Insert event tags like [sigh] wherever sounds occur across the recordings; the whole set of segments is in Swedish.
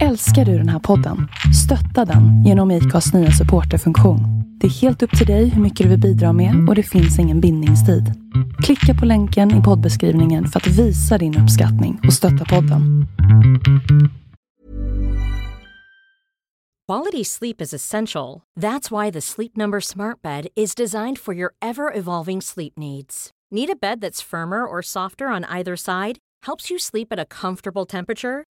Älskar du den här podden? Stötta den genom IKAs nya supporterfunktion. Det är helt upp till dig hur mycket du vill bidra med och det finns ingen bindningstid. Klicka på länken i poddbeskrivningen för att visa din uppskattning och stötta podden. Quality sleep is essential. That's why the Sleep Number Smart Bed is designed for your ever evolving sleep needs. Need a bed that's firmer or softer on either side? Helps you sleep at a comfortable temperature?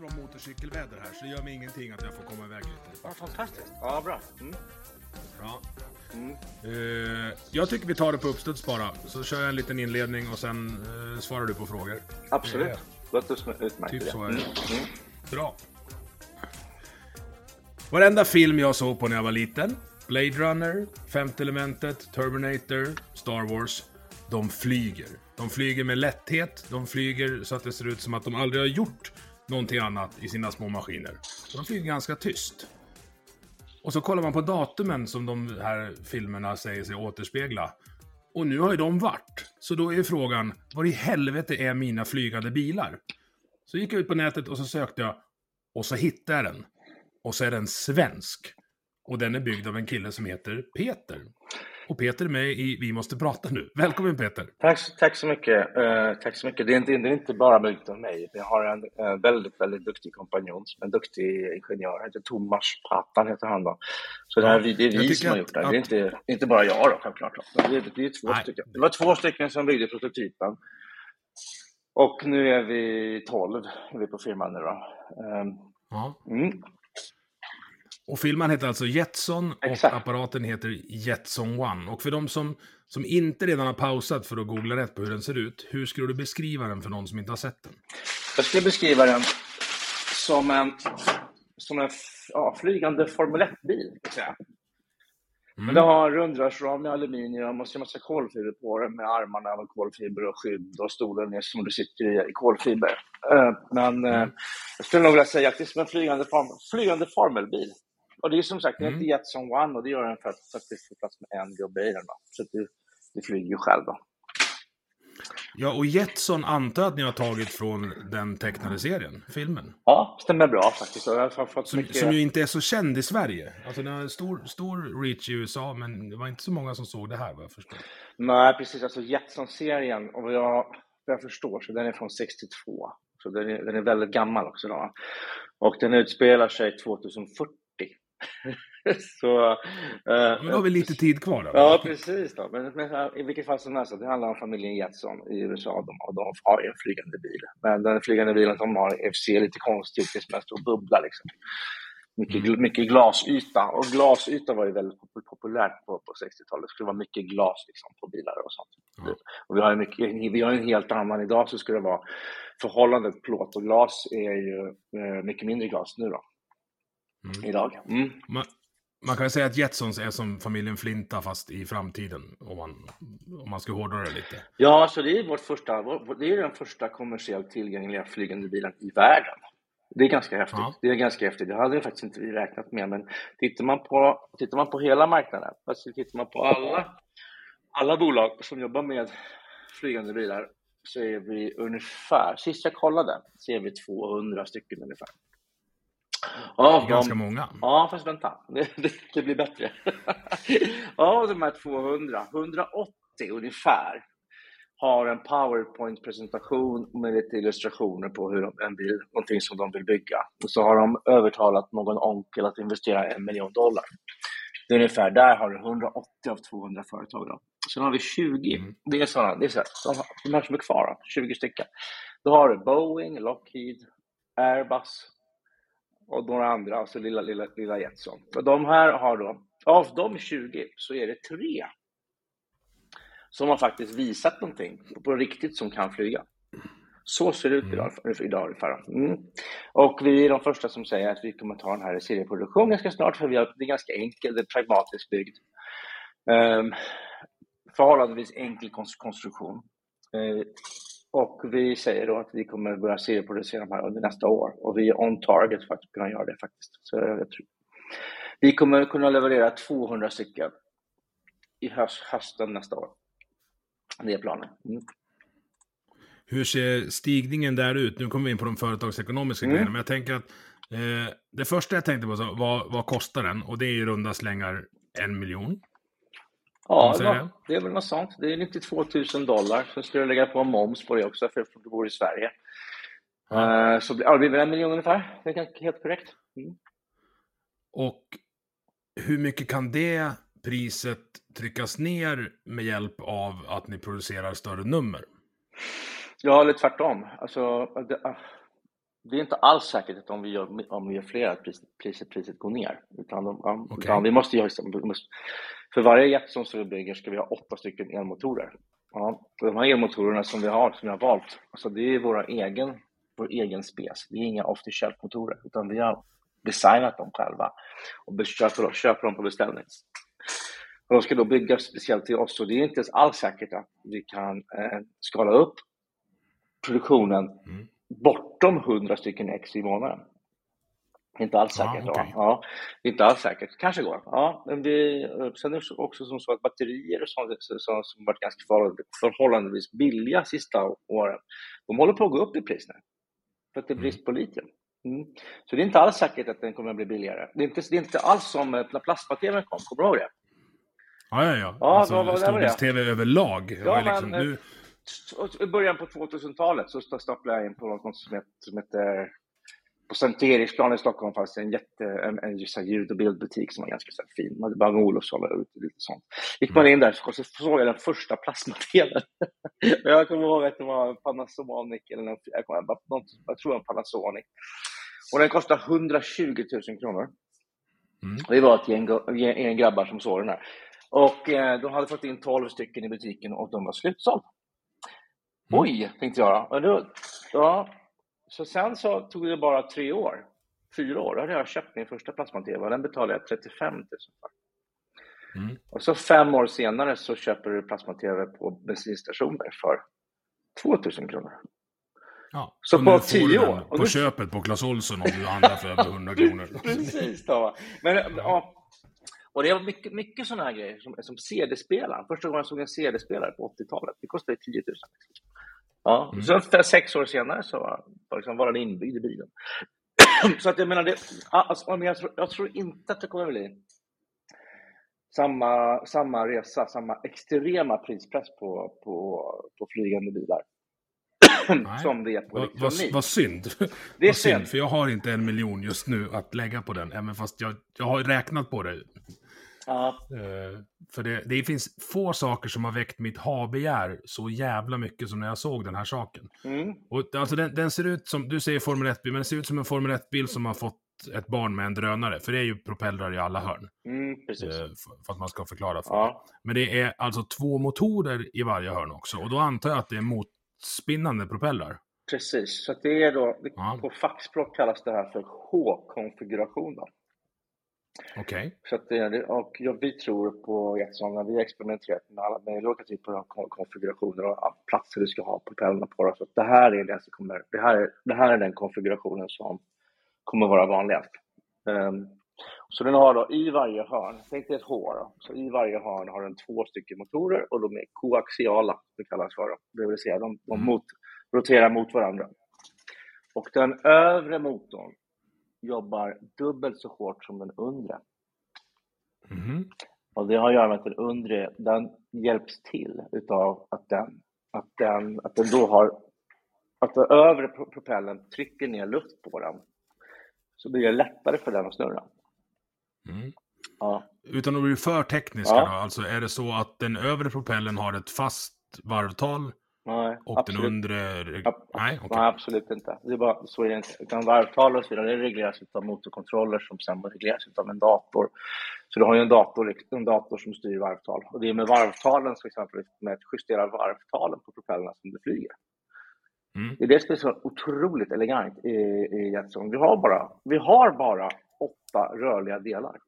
Superbra motorcykelväder här så det gör mig ingenting att jag får komma iväg lite. Ja, fantastiskt. Ja, bra. Mm. Bra. Eh, jag tycker vi tar det på uppstuds bara. Så kör jag en liten inledning och sen eh, svarar du på frågor. Absolut. Eh, Låt oss utmärkt Typ det. så är det. Mm. Bra. Varenda film jag såg på när jag var liten. Blade Runner, Femte Elementet, Terminator, Star Wars. De flyger. De flyger med lätthet. De flyger så att det ser ut som att de aldrig har gjort någonting annat i sina små maskiner. Och de flyger ganska tyst. Och så kollar man på datumen som de här filmerna säger sig återspegla. Och nu har ju de varit. Så då är frågan, var i helvete är mina flygande bilar? Så gick jag ut på nätet och så sökte jag. Och så hittade jag den. Och så är den svensk. Och den är byggd av en kille som heter Peter. Och Peter är med i Vi måste prata nu. Välkommen Peter! Tack, tack så mycket. Eh, tack så mycket. Det är inte, det är inte bara möjligt av mig. Jag har en eh, väldigt, väldigt duktig kompanjon, en duktig ingenjör. Han heter Thomas Patan, heter han då. Så det, här, det är vi som har gjort det. att- Det är inte, inte bara jag då, självklart. Då. Det, är- det, är två Nej. stycken. det var två stycken som byggde prototypen. Och nu är vi 12, är vi på firman nu då. Ja. Mm. Och filmen heter alltså Jetson och Exakt. apparaten heter Jetson One. Och för de som, som inte redan har pausat för att googla rätt på hur den ser ut, hur skulle du beskriva den för någon som inte har sett den? Jag skulle beskriva den som en, som en ja, flygande Formel 1-bil. kan jag säga. Men det har rundrarsram med aluminium och så en massa kolfiber på den med armarna med kolfiber och skydd och stolen är som du sitter i, i kolfiber. Eh, Men eh, jag skulle nog vilja säga att det är som en flygande, form, flygande formelbil. Och det är som sagt, det heter Jetson One och det gör den för att, det får plats med en gubbe i den. Då. Så du, du flyger ju själv då. Ja, och Jetson antar att ni har tagit från den tecknade serien, filmen. Ja, stämmer bra faktiskt. Jag har fått Som, mycket... som ju inte är så känd i Sverige. Alltså den har stor, stor reach i USA, men det var inte så många som såg det här vad jag förstår. Nej, precis. Alltså Jetson-serien, och vad jag, vad jag förstår, så den är från 62. Så den är, den är väldigt gammal också. Då. Och den utspelar sig 2040. [laughs] så, eh, då har vi lite tid kvar då. Ja, precis. Då. Men, men i vilket fall som helst, det handlar om familjen Jetson i USA. De, och de har en flygande bil. Men den flygande bilen de har ser lite konstig ut. Det är som en stor bubbla. Liksom. Mycket, gl- mycket glasyta. Och glasyta var ju väldigt pop- populärt på, på 60-talet. Det skulle vara mycket glas liksom, på bilar och sånt. Ja. Och vi har, mycket, vi har en helt annan idag så skulle det vara förhållandet plåt och glas är ju eh, mycket mindre glas nu då. Mm. Idag. Mm. Man, man kan ju säga att Jetsons är som familjen Flinta fast i framtiden. Om man, om man ska hårdra det lite. Ja, så det är, vårt första, det är den första kommersiellt tillgängliga flygande bilen i världen. Det är ganska häftigt. Ja. Det är ganska häftigt. Det hade vi faktiskt inte vi räknat med. Men tittar man på, tittar man på hela marknaden, alltså tittar man på alla, alla bolag som jobbar med flygande bilar, så är vi ungefär, sist jag kollade, så är vi 200 stycken ungefär. Av Ganska dem- många. Ja, fast vänta. [laughs] Det, det, blir bättre. [laughs] Av de här 200, 180 ungefär, har en PowerPoint-presentation med lite illustrationer på hur de, en bil, någonting som de vill bygga. Och så har de övertalat någon onkel att investera en miljon dollar. Det är ungefär, där har du 180 av 200 företag. Då. Sen har vi 20, Mm. det är sådana, det är så här, de, de här som är kvar, då, 20 stycken. Då har du Boeing, Lockheed, Airbus, och några andra, alltså lilla, lilla, lilla Jetson. Och de här har då, av de 20 så är det tre som har faktiskt visat någonting på riktigt som kan flyga. Så ser det ut idag, idag ungefär. Mm. Och vi är de första som säger att vi kommer ta den här i serieproduktion ganska snart, för vi har, det är ganska enkelt, det är pragmatiskt byggd. Um, förhållandevis enkel konstruktion. Uh, och vi säger då att vi kommer börja serieproducera de här under nästa år och vi är on target för att kunna göra det faktiskt. Så jag tror. Vi kommer kunna leverera 200 stycken i höst, hösten nästa år. Det är planen. Mm. Hur ser stigningen där ut? Nu kommer vi in på de företagsekonomiska mm. grejerna, men jag tänker att eh, det första jag tänkte på var vad, vad kostar den? Och det är i runda slängar en miljon. Ja, det, det är väl något sånt. Det är 92 000 dollar. Sen skulle jag lägga på moms på det också, för att du bor i Sverige. Ja. Uh, så ja, det blir väl en miljon ungefär. Det är helt korrekt. Mm. Och hur mycket kan det priset tryckas ner med hjälp av att ni producerar större nummer? Ja, eller tvärtom. Alltså, det, är inte alls säkert att om vi gör, om vi gör fler att priset, priset, priset går ner. Utan, de, okay. utan vi måste göra, för varje jet som vi bygger ska vi ha åtta stycken elmotorer. Ja, de här elmotorerna som vi har, som vi har valt, alltså det är våra egen, vår egen spes. Det är inga off-the-shelf-motorer, utan vi har designat dem själva och köper, köper dem på beställning. Och de ska då byggas speciellt till oss och det är inte alls säkert att vi kan eh, skala upp produktionen mm. Bortom 100 stycken ex i månaden. Inte alls säkert. Ah, okay. ja. inte alls säkert. Kanske går. Ja, men vi, sen är det också som så att batterier och sånt som, som varit ganska förhållandevis billiga sista åren, de håller på att gå upp i pris nu. För att det är brist på litium. Mm. Så det är inte alls säkert att den kommer att bli billigare. Det är inte, det är inte alls som när plasma-tvn kom, kommer du ihåg det? Ja, ja, ja. ja alltså, Storbilds-tv överlag. Ja, liksom, men, nu... I början på 2000-talet så stapplade jag in på något som heter, som heter på Sankt Eriksplan i Stockholm fanns det en, jätte, en, en, en ljud och bildbutik som var ganska så fin. Man hade Bang Olufsson och lite sånt. Gick man in där så, så såg jag den första plasma-tvn. [laughs] jag kommer ihåg att det var Panasonic, eller något, jag, kommer, något, jag tror det var Panasonic. Och den kostade 120 000 kronor. Mm. Vi var ett gäng, gäng grabbar som såg den här. Och eh, de hade fått in 12 stycken i butiken och de var slutsålda. Oj, tänkte jag. Då, ja, så sen så tog det bara tre år, fyra år, då hade jag köpt min första plasma-TV och den betalade jag 35 000 för. Mm. Och så fem år senare så köper du plasma-TV på bensinstationer för 2 000 kronor. Ja, så på tio år. På nu... köpet på Clas Ohlson om du handlar för över 100 kronor. [laughs] Precis, då. Men, ja. Och det var mycket, mycket sådana här grejer, som, som CD-spelare. Första gången jag såg en CD-spelare på 80-talet, det kostade 10 000. Ja, mm. så sex år senare så var, liksom, var den inbyggd i bilen. [clears throat] så att jag menar, det, alltså, jag, tror, jag tror inte att det kommer bli samma, samma resa, samma extrema prispress på, på, på flygande bilar. Som det är på elektronik. Vad va synd. Det är [laughs] synd, för jag har inte en miljon just nu att lägga på den, även fast jag, jag har räknat på det. Ja. Uh, för det, det, finns få saker som har väckt mitt habegär så jävla mycket som när jag såg den här saken. Mm. Och, alltså den, den, ser ut som, du säger Formel 1-bil, men den ser ut som en Formel 1-bil som har fått ett barn med en drönare, för det är ju propellrar i alla hörn. Mm, precis. Uh, för, för, att man ska förklara för ja. Men det är alltså två motorer i varje hörn också, och då antar jag att det är motspinnande propellrar. Precis, så det är då, ja. på fackspråk kallas det här för H-konfiguration. Okej. Okay. Så att det, och ja, vi tror på Jetson, när vi har experimenterat med alla möjliga olika typer av konfigurationer och platser du ska ha propellrarna på. Så det här är det som kommer, det här, är, det här är den konfigurationen som kommer vara vanligast. Um, så den har då i varje hörn, tänk dig ett H då, så i varje hörn har den två stycken motorer och de är koaxiala, det kallas för. Det vill säga de, de mm. mot, roterar mot varandra. Och den övre motorn jobbar dubbelt så hårt som den undre. Mm. Och det har att göra med att den undre, den hjälps till utav att den, att den, att den då har, att den övre propellen trycker ner luft på den. Så blir det lättare för den att snurra. Mm. Ja. Utan att bli för tekniska ja. då, alltså är det så att den övre propellen har ett fast varvtal Nej. Och Absolut. den undre... Nej, okej. Nej, absolut inte. Det är bara, så är det. Utan varvtal och så vidare, det regleras av motorkontroller som sen regleras av en dator. Så du har ju en dator, en dator som styr varvtal. Och det är med varvtalen, till exempel med att justera varvtalen på propellrarna som du flyger. Mm. Det är det som är så otroligt elegant i, i Jetson. Vi har bara, vi har bara åtta rörliga delar. Ja,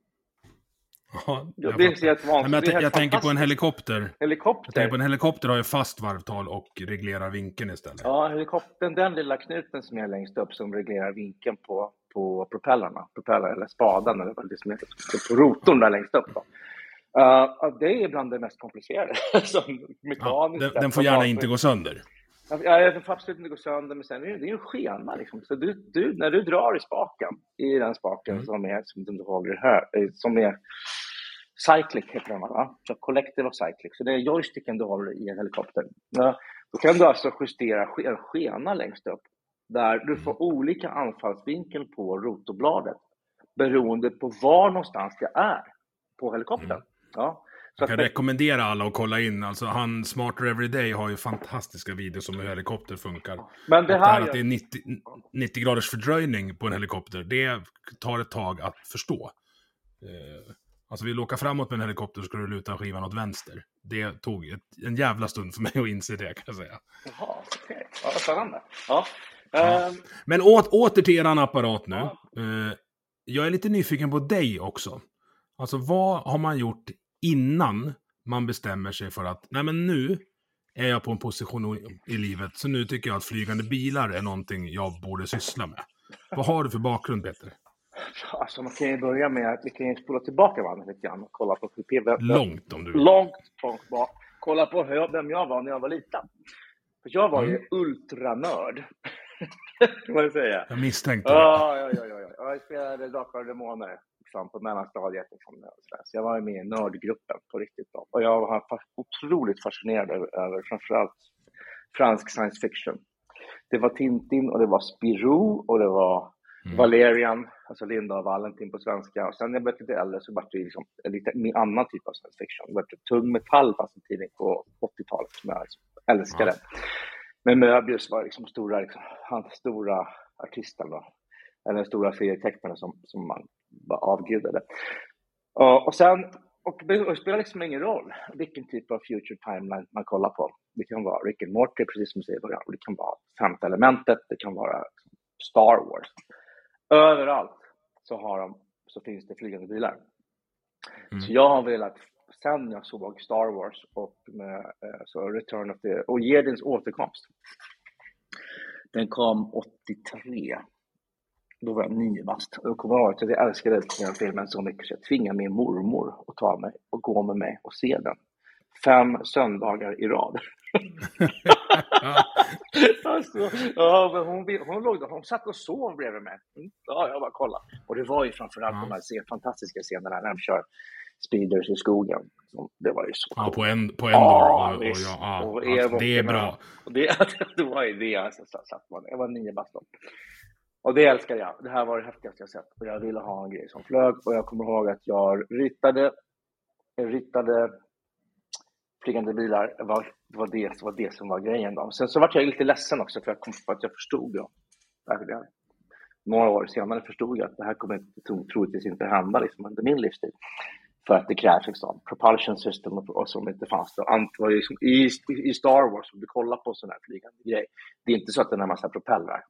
Ja, jag det är helt vansinnigt. Jag, jag, helt tänker på en fantastiskt. helikopter. Jag Helikopter. tänker på en helikopter har ju fast varvtal och reglerar vinkeln istället. Ja, helikoptern, den lilla knuten som är längst upp som reglerar vinkeln på, på propellerna, propeller eller spaden eller vad det som heter, på rotorn där längst upp. Då. Uh, det är bland det mest komplicerade. [laughs] som Ja, den, den får gärna inte gå sönder. Ja, den får absolut inte gå sönder, men sen är det, det är ju en skena. Liksom. Så du, du, när du drar i spaken, i den spaken Mm. som är som du håller här, eh, som är cyclic heter den va? Så collective och cyclic. Så det är joysticken du håller i en helikopter. Då kan du alltså justera en skena längst upp där du får olika anfallsvinkel på rotorbladet beroende på var någonstans det är på helikoptern. Mm. Ja. Jag kan att, rekommendera alla att kolla in. Alltså, han Smarter Everyday har ju fantastiska videos om hur helikopter funkar. men det och det här här, att det är 90, 90 graders fördröjning på en helikopter, det tar ett tag att förstå. Eh, alltså vill du åka framåt med en helikopter så ska du luta skivan åt vänster. Det tog ett, en jävla stund för mig att inse det kan jag säga. Jaha, okej. Ja, vad spännande. Ja. Ja. Ehm, Men å, åter till eran apparat nu. Ja. Eh, jag är lite nyfiken på dig också. Alltså vad har man gjort innan man bestämmer sig för att, nej men nu är jag på en position i livet, så nu tycker jag att flygande bilar är någonting jag borde syssla med. Vad har du för bakgrund Peter? Alltså man kan ju börja med att vi kan ju spola tillbaka varandra lite grann och kolla på Långt om du vill. långt, långt bak. Kolla på hur, vem jag var när jag var liten. För jag var ju Mm. ultranörd. [laughs] kan man säga. Jag misstänkte det. Ja, ja, ja, ja. Jag spelade Drakar och Demoner liksom, på mellanstadiet. Liksom, och sådär. så jag var med i nördgruppen på riktigt. Då. Och jag var otroligt fascinerad över, över framförallt fransk science fiction. Det var Tintin och det var Spirou och det var Mm. Valerian, alltså Linda och Valentin på svenska. Och sen när jag blev lite äldre så var det liksom en lite en annan typ av science fiction. Det var tung metall fanns en tidning på 80-talet som jag liksom älskade. Men Möbius var liksom stora, liksom, han stora artisten då. Eller den stora serietecknaren som, som man bara avgudade. Och, och sen, och det spelar liksom ingen roll vilken typ av future timeline man kollar på. Det kan vara Rick and Morty, precis som du säger i början. Det kan vara Femte elementet, det kan vara Star Wars. Överallt så, har de, så finns det flygande bilar. Mm. Så jag har velat, sen jag såg Star Wars och med, eh, så Return of the, och Jedins återkomst. Den kom 83. Då var jag nio bast. Och jag kommer ihåg att jag älskade den filmen så mycket så jag tvingade min mormor att ta mig och gå med mig och se den. Fem söndagar i rad. Ja. [laughs] Alltså, ja, men hon, hon, låg, hon satt och sov bredvid mig. Mm, Ja, jag bara kolla. Och det var ju framförallt Ja. de här fantastiska scenerna när de kör speeders i skogen. Så Det var ju så Ja, på, en, på Ja, Endor. och, och, visst. ja, ja, Och alltså, det är bra. Och det, [laughs] det var ju det, alltså, så man. Jag var nio bast. Och det älskar jag. Det här var det häftigaste jag sett. Och jag ville ha en grej som flög. Och jag kommer ihåg att jag ritade, jag ritade flygande bilar. Det var, det var, det, var det som var grejen. Då. Sen så var jag lite ledsen också för jag kom på att jag förstod. Då. Verkligen. Några år senare förstod jag att det här kommer troligtvis inte hända liksom, under min livstid. För att det krävs liksom, propulsion system och, och som inte fanns. Då. Ant var liksom, i, I Star Wars, om du kollar på sån här flygande grej, det är inte så att den har massa propellrar.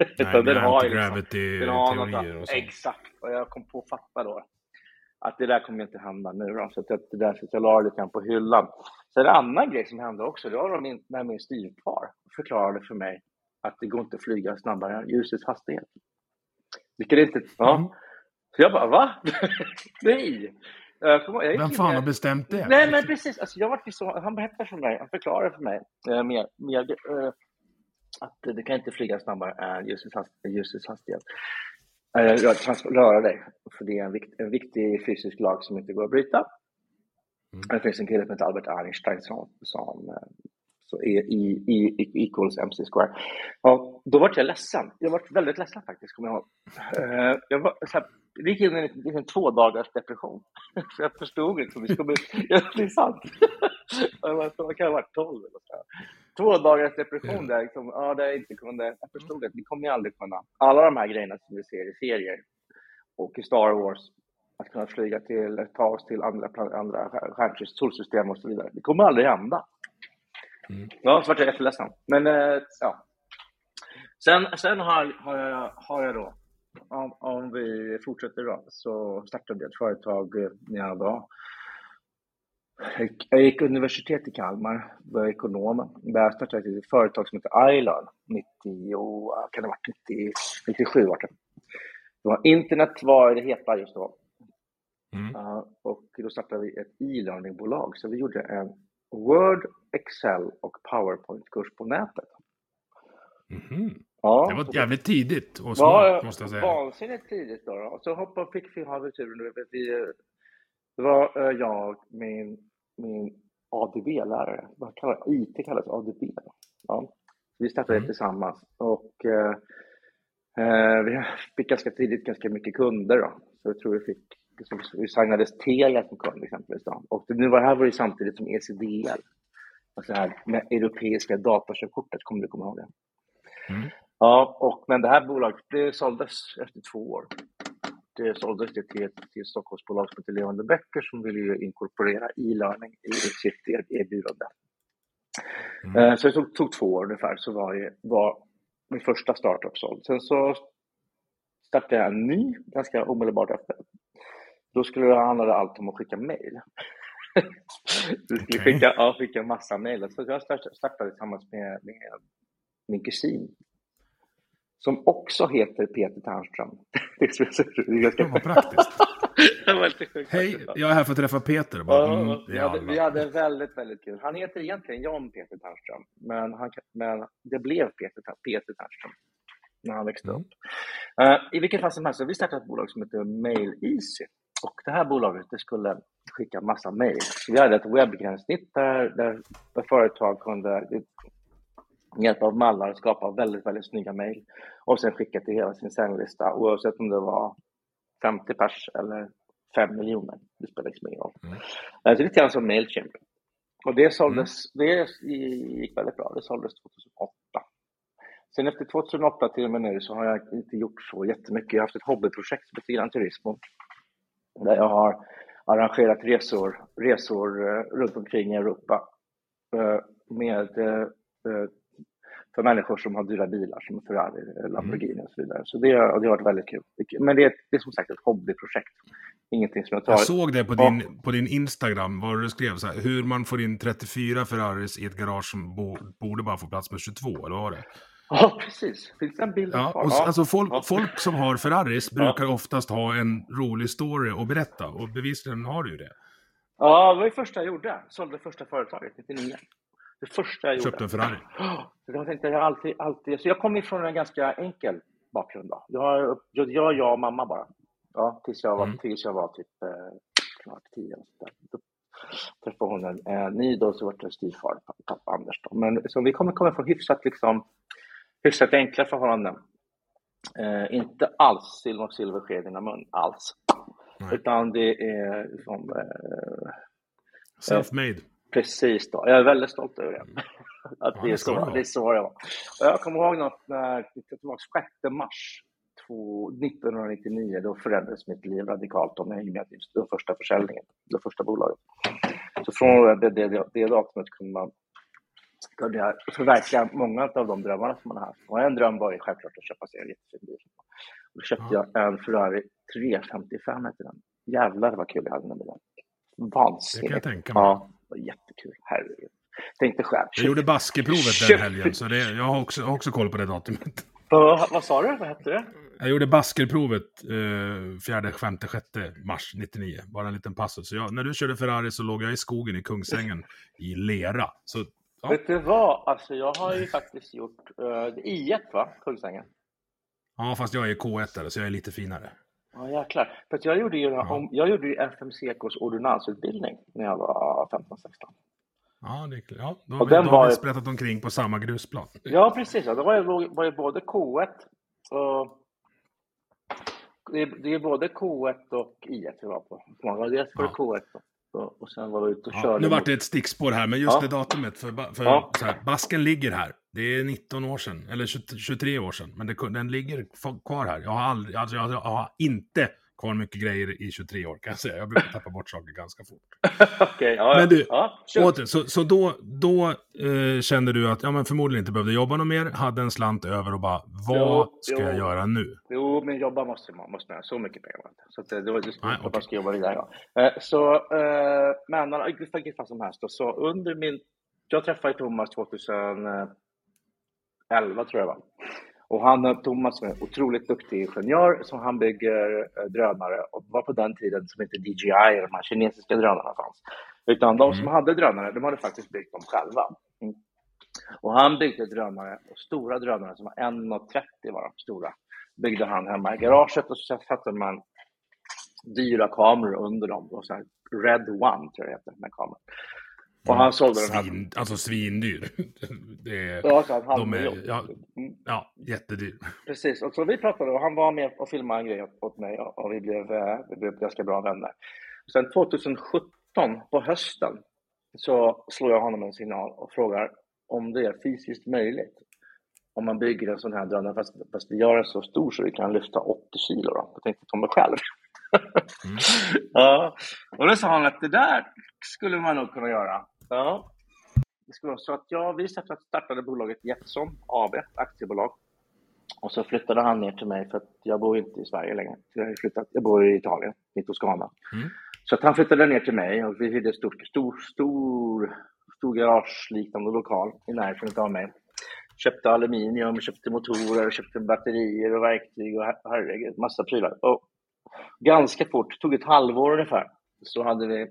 Nej, det den har ju liksom- den har något, och sånt. exakt, och jag kom på att fatta då att det där kommer inte hända nu då. Så att det där att jag la lite grann på hyllan. Så en annan grej som hände också, det var då min, när min styvfar förklarade för mig att det går inte att flyga snabbare än ljusets hastighet. Vilket inte, ja. Mm. Så jag bara, va? [laughs] Nej! Jag Vem fan har bestämt det? Nej, men precis. Alltså, jag var så, han berättade för mig, han förklarade för mig eh, med, med, eh, att du kan inte flyga snabbare än ljusets hast- ljusets hastighet. Trans- röra dig, för det är en, vikt, en viktig fysisk lag som inte går att bryta. Mm. Det finns en kille som heter Albert Einstein som, som eh, så E, E, E equals MC square. Och då var jag ledsen. Jag var väldigt ledsen faktiskt, kommer jag ihåg. Eh, Jag var, så här, det gick in i en, i en två dagars depression. [laughs] För jag förstod inte det skulle bli. [laughs] Ja, det är sant. [laughs] Jag var, jag kan ha varit 12 eller så. Två dagars depression där. Liksom, ja, där jag inte kunde, jag förstod att vi kommer ju aldrig kunna, alla de här grejerna som vi ser i serier och i Star Wars, att kunna flyga till, ta oss till andra, andra solsystem och så vidare. Det kommer aldrig hända. Mm. Ja, så vart jag jätteledsen. Men, äh, ja. Sen, sen har, har, jag, har jag då, om, om vi fortsätter då, så startade jag ett företag eh, när jag var jag gick universitet i Kalmar, var ekonom. Där startade jag ett företag som heter Ilan, 90, kan det varit 90, 97 var det. det var internet var det heta just då. Mm. Uh, och då startade vi ett e-learningbolag, så vi gjorde en Word, Excel och PowerPoint-kurs på nätet. Mm. Ja, det var jävligt tidigt och smart, måste jag säga. Vansinnigt tidigt då. då. Så hoppade, fick vi ha turen. Vi, det var uh, jag, min, min ADB-lärare, vad kallas IT kallas ADB. Ja. Vi startade mm. tillsammans och uh, vi fick ganska tidigt ganska mycket kunder. Då. Så jag tror vi fick vi signades Telia som kund exempelvis. Då. Och det, nu var det här var ju samtidigt som ECDL, alltså det här med europeiska datakörkortet, kommer du komma ihåg det? Mm. Ja, och, men det här bolaget det såldes efter två år. Det såldes det till, till ett Stockholmsbolag som heter Levande Böcker som ville inkorporera e-learning i sitt erbjudande. Mm. Eh, så det tog, tog, två år ungefär, så var, det, var min första startup såld. Sen så startade jag en ny ganska omedelbart efter. Då skulle det handla allt om att skicka mejl. du [laughs] skulle okay. skicka, ja, skicka massa mejl. Så jag startade tillsammans med, med min kusin som också heter Peter Ternström. [laughs] det är ganska... Vad praktiskt. [laughs] Hej, jag är här för att träffa Peter. Bara, mm, vi, hade, vi hade väldigt, väldigt kul. Han heter egentligen John Peter Ternström, men, han, men det blev Peter, Peter Ternström när han växte mm. upp. Uh, I vilket fall som helst, vi startade ett bolag som heter Mail Easy. Och det här bolaget det skulle skicka massa mejl. Vi hade ett webbgränssnitt där, där, där företag kunde med hjälp av mallar skapa väldigt, väldigt snygga mejl och sen skicka till hela sin sändlista oavsett om det var 50 pers eller 5 miljoner. Det spelar liksom ingen roll. Mm. Så lite grann som Mailchimp. Och det såldes, mm. det gick väldigt bra. Det såldes 2008. Sen efter 2008 till och med nu så har jag inte gjort så jättemycket. Jag har haft ett hobbyprojekt som heter Gran Turismo där jag har arrangerat resor, resor eh, runt omkring i Europa eh, med, eh, för människor som har dyra bilar som Ferrari, Lamborghini mm. och så vidare. Så det, det har varit väldigt kul. Men det är, det är som sagt ett hobbyprojekt. Ingenting som jag tar... Jag såg det på din, på din Instagram, var du skrev så här, hur man får in 34 Ferraris i ett garage som bo, borde bara få plats med 22, eller vad var det? Ja, precis. Finns det en bild ja, och, ja. Alltså folk, ja. folk som har Ferraris brukar oftast ha en rolig story att berätta och bevisligen har du ju det. Ja, det var det första jag gjorde. Sålde första företaget 99. Det första jag gjorde. Köpte en Ferrari? Jag tänkte, jag alltid, alltid... Så jag kom ifrån en ganska enkel bakgrund. Då. Jag, jag, jag, jag och mamma bara. Ja, tills jag var, mm. tills jag var typ eh, tio. Då träffade hon en, en ny då, så var det styvfar, pappa Anders. Då. Men så vi kommer komma från hyfsat liksom hyfsat enkla förhållanden. Eh, inte alls silver och silversked i mun, alls. Nej. Utan det är liksom... Eh, Self-made. Precis då. Jag är väldigt stolt över det. [laughs] Att ja, det, är så, det är så det var. Och jag kommer ihåg något när, det var 6 mars 1999, då förändrades mitt liv radikalt om jag med den första försäljningen, det första bolaget. Så från det, det, det, det datumet kunde man kunde jag förverkliga många av de drömmarna som man har haft. Och en dröm var ju självklart att köpa sig en jättefin bil. Då köpte ja. jag en Ferrari 355 hette den. Jävlar vad kul jag hade den bilen. Vansinnigt. Det kan jag tänka mig. Ja, var jättekul. Herregud. Tänkte själv. Jag gjorde baskeprovet den helgen, så det, jag har också, också koll på det datumet. Vad, vad sa du? Vad hette det? Jag gjorde baskerprovet eh, 4, 5, 6 mars 99. Bara en liten passus. Så jag, när du körde Ferrari så låg jag i skogen i Kungsängen i lera. Så Ja. Vet du vad? Alltså jag har ju faktiskt gjort uh, I1 va? Kungsängen. Ja, fast jag är K1 så jag är lite finare. Ja, jäklar. För jag gjorde ju, ja. jag gjorde ju FMCKs ordinansutbildning när jag var 15-16. Ja, det, ja, då, och den då har vi sprättat omkring på samma grusplan. Ja, precis. Ja. Då var det, var det både K1 och... Det är, det är både K1 och I1 vi var på. Dels var det K1 då. Och, och sen var vi ute och Ja, körde. nu vart det ett stickspår här, men just Ja. det datumet. För, för Ja. här, basken ligger här. Det är 19 år sedan, eller 20, 23 år sedan. Men det, den ligger kvar här. Jag har, aldrig, alltså jag, jag har inte kvar mycket grejer i 23 år, kan jag säga. Jag brukar tappa bort saker ganska fort. [laughs] Okej, ja, Men du, ja. Åter, så så då, då eh, kände du att ja, men förmodligen inte behövde jobba något mer, hade en slant över och bara, vad Jo, ska jo. jag göra nu? Jo, men jobba måste man. Måste man. Så mycket pengar inte. Så att det var just Nej, man okej. ska jobba vidare. Ja. Eh, Så, eh, men vilket fall som helst. då, Så under min... Jag träffade Thomas 2011 tror jag var. Och han, Thomas är en otroligt duktig ingenjör som han bygger eh, drönare och var på den tiden som inte DJI, de här kinesiska drönarna fanns. Utan de som hade drönare, de hade faktiskt byggt dem själva. Mm. Och han byggde drönare, stora drönare som var 1,30 var de stora. Byggde han hemma i garaget och så satte man dyra kameror under dem. Och så här Red One tror jag det heter, den här kameran. Och han sålde den här. Svin, alltså svindyr. [laughs] Är, Ja, så han de är, ja, Mm. ja, jättedyr. Precis, och så vi pratade och han var med och filmade en grej åt- mig och och vi blev, eh, vi blev ganska bra vänner. Sen 2017 på hösten så slår jag honom en signal och frågar om det är fysiskt möjligt om man bygger en sån här drönare fast, fast vi gör den så stor så vi kan lyfta 80 kilo då. Jag tänkte ta mig själv. Mm. [laughs] ja, och då sa han att det där skulle man nog kunna göra. Ja. Det skulle vara så att jag, vi startade bolaget Jetson AB, aktiebolag. Och så flyttade han ner till mig för att jag bor inte i Sverige längre. Jag, har flyttat, jag bor i Italien, i Toscana. Mm. Så att han flyttade ner till mig och vi hyrde en stor, stor, stor, stor garageliknande lokal i närheten av mig. Köpte aluminium, köpte motorer, köpte batterier och verktyg och her- herregud, massa prylar. Och ganska fort, tog ett halvår ungefär, så hade vi,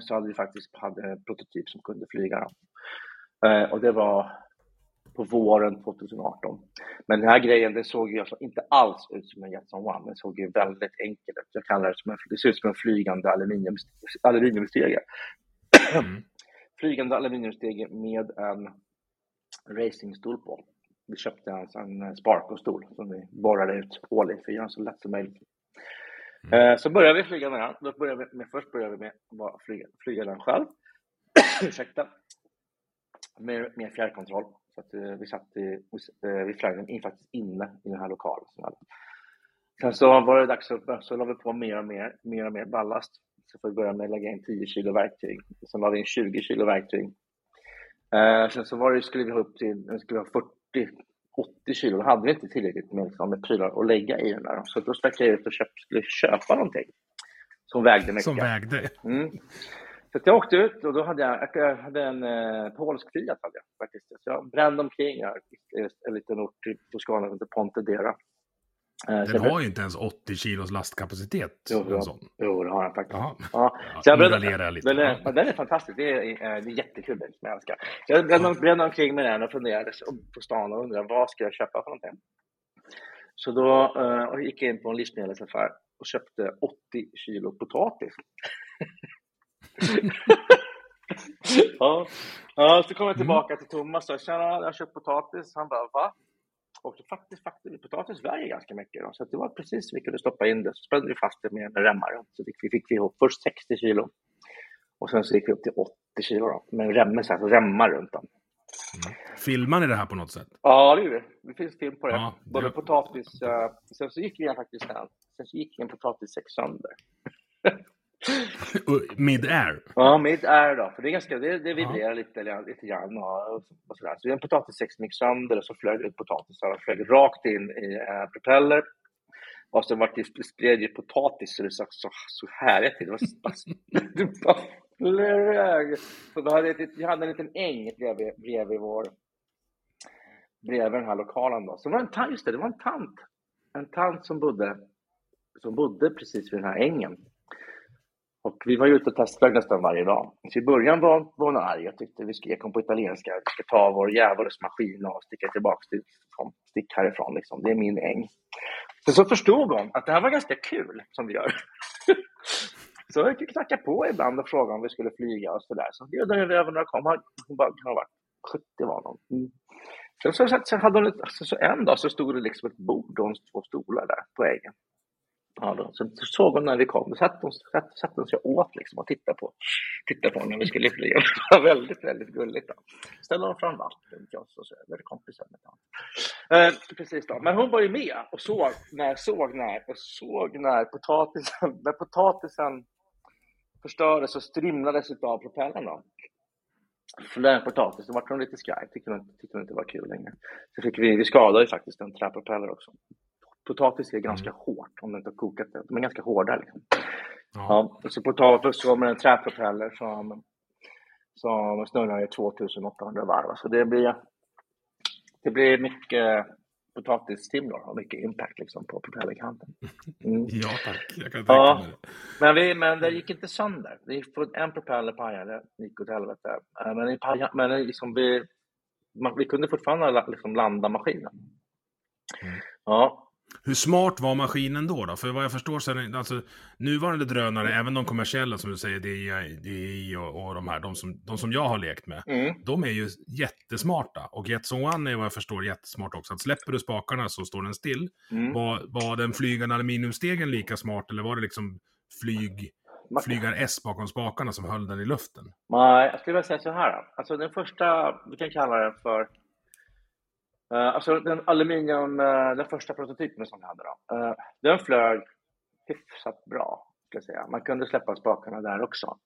så hade vi faktiskt hade en prototyp som kunde flyga. Eh, och det var på våren 2018. Men den här grejen, det såg ju alltså inte alls ut som en Jetson One. Den såg ju väldigt enkel ut. Jag kallar det som en, det ser ut som en flygande aluminium, aluminiumstege. Mm. [clears throat] flygande aluminiumstege med en racingstol på. Vi köpte en, en Sparko-stol som vi borrade ut hål i för att göra den så lätt som möjligt. Mm. Eh, så började vi flyga med den. Då började vi med, först började vi med att flyga, flyga den själv. [coughs] Ursäkta. Med, med fjärrkontroll. Så att, eh, vi, satt i, eh, vi flög den in, faktiskt inne i den här lokalen. som hade. Sen så var det dags att så la vi på mer och mer, mer och mer ballast. Så får vi börja med att lägga in 10 kilo verktyg. Sen la vi in 20 kilo verktyg. Eh, sen så var det, skulle vi ha upp till skulle vi ha 40, 80 kilo. Då hade vi inte tillräckligt med, liksom, med prylar att lägga i den där. Så då stack jag ut och köp, skulle köpa någonting som vägde mycket. Som vägde. Mm. Så jag åkte ut och då hade jag, jag hade en eh, polsk Fiat. Hade jag, faktiskt. Så jag brände omkring här, i en liten ort i Toscana som heter Pontedera. Eh, Den har ju inte ens 80 kilos lastkapacitet. Jo, en sån. jo, det har den faktiskt. Jaha. Ja. Ja, Så jag raljerar jag lite. den, är, Ja. ja, den är fantastisk. Det är, eh, det är jättekul som jag älskar. Jag brände, brände omkring med den och funderade på stan och undrade vad ska jag köpa för någonting. Så då eh, gick jag in på en livsmedelsaffär och köpte 80 kilo potatis. [laughs] ja. ja, så kom jag tillbaka till Thomas och sa tjena, jag har köpt potatis. Han bara va? Och faktiskt, faktiskt potatis väger ganska mycket. Då. Så det var precis vi kunde stoppa in det. Så spände vi fast det med, med remmar. Så fick vi, fick vi ihop först 60 kilo. Och sen så gick vi upp till 80 kilo då, med så här, så remmar runt dem. Filmar ni det här på något sätt? Ja, det gjorde vi. Det finns film på det. Ja, Både det- potatis... eh, sen så gick vi faktiskt den. Sen så gick en potatissäck sönder. [laughs] [laughs] Mid-air? Ja, mitt är då. För det, är ganska, det, det vibrerar lite, eller lite grann och, och sådär. Så en potatissäck som gick sönder och så flög det ut potatisar och flög rakt in i eh, propeller. Och så vart det spred ju potatis så det såg så, så härligt ut. Det var bara, [laughs] det bara flög. Så då hade ett- jag hade en liten äng bredvid, bredvid vår bredvid den här lokalen då. Så det var en tant, just det, det var en tant. En tant som bodde, som bodde precis vid den här ängen. Och vi var ute och testflög nästan varje dag. Så i början var, var hon arg. Jag tyckte vi skrek hon på italienska. Vi ska ta vår djävulsmaskin och sticka tillbaka till, från- stick härifrån. Liksom. Det är min äng. Sen så förstod hon att det här var ganska kul som vi gör. [laughs] så jag fick knacka på ibland och fråga om vi skulle flyga och sådär. Så bjöd hon över några kom. Hon bara, kan ha varit 70 var hon. Mm. Sen så, så, så hade hon ett, alltså, så en dag så stod det liksom ett bord och två stolar där på ängen. Ja, då, så såg hon när vi kom, då satt hon, satt, satt hon sig åt liksom och tittade på, tittade på när vi skulle flyga. [laughs] Det var väldigt, väldigt gulligt. Då. Ställde hon fram vatten till oss och så blev kompisen. kompisar med eh, Precis då. Men hon var ju med och såg när, såg när, och såg när potatisen, när potatisen förstördes och strimlades av propellern. Flög potatis, då var hon lite skraj, tyckte hon, tyckte hon inte var kul längre. Så fick vi, vi skadade ju faktiskt en träpropeller också potatis är ganska mm. hårt om du inte har kokat det. De är ganska hårda. Liksom. Ja. ja. så potatis kommer en träpropeller som, som snurrar i 2800 varv. Så det blir, det blir mycket potatistimlor och mycket impact liksom, på propellerkanten. Mm. [laughs] ja tack, jag kan tänka ja. mig det. Men, vi, men det gick inte sönder. Det gick, en propeller pajade, det gick åt helvete. Eh, men, i paja, men liksom vi, man, vi kunde fortfarande liksom landa maskinen. Mm. Ja, hur smart var maskinen då? då? För vad jag förstår så är det, alltså, nuvarande drönare, även de kommersiella som du säger, DJI, DJI och, och de här, de som, de som jag har lekt med, mm. de är ju jättesmarta. Och Jetson One är vad jag förstår jättesmart också. Att släpper du spakarna så står den still. Mm. Var, var den flygande aluminiumstegen lika smart eller var det liksom flyg, flygar S bakom spakarna som höll den i luften? Nej, jag skulle vilja säga så här. Alltså den första, vi kan kalla den för Uh, alltså den aluminium, uh, den första prototypen som vi hade då, uh, den flög hyfsat bra, ska jag säga. Man kunde släppa spakarna där också.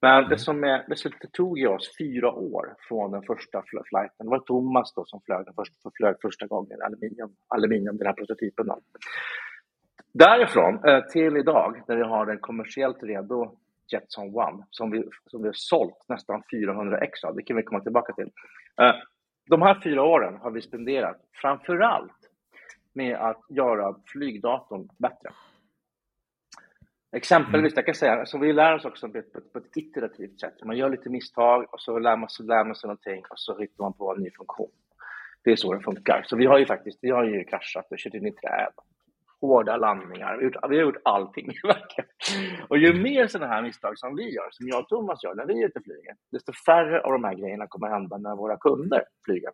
Men mm. det som är, det tog ju oss fyra år från den första flighten. Det var Thomas då som flög, den första, flög första gången aluminium, aluminium, den här prototypen. Då. Därifrån till idag, när vi har den kommersiellt redo Jetson One, som vi, som vi har sålt nästan 400 ex av, det kan vi komma tillbaka till de här fyra åren har vi spenderat framför allt med att göra flygdatorn bättre. Exempelvis, mm. jag kan säga, så vi lär oss också på ett, på ett iterativt sätt. Man gör lite misstag och så lär man, sig, lär man sig någonting och så hittar man på en ny funktion. Det är så det funkar. Så vi har ju faktiskt vi har ju kraschat och kört in i träd hårda landningar. Vi har gjort, vi har gjort allting. [laughs] och ju mer sådana här misstag som vi gör, som jag och Thomas gör när vi är ute och flyger, desto färre av de här grejerna kommer hända när våra kunder flyger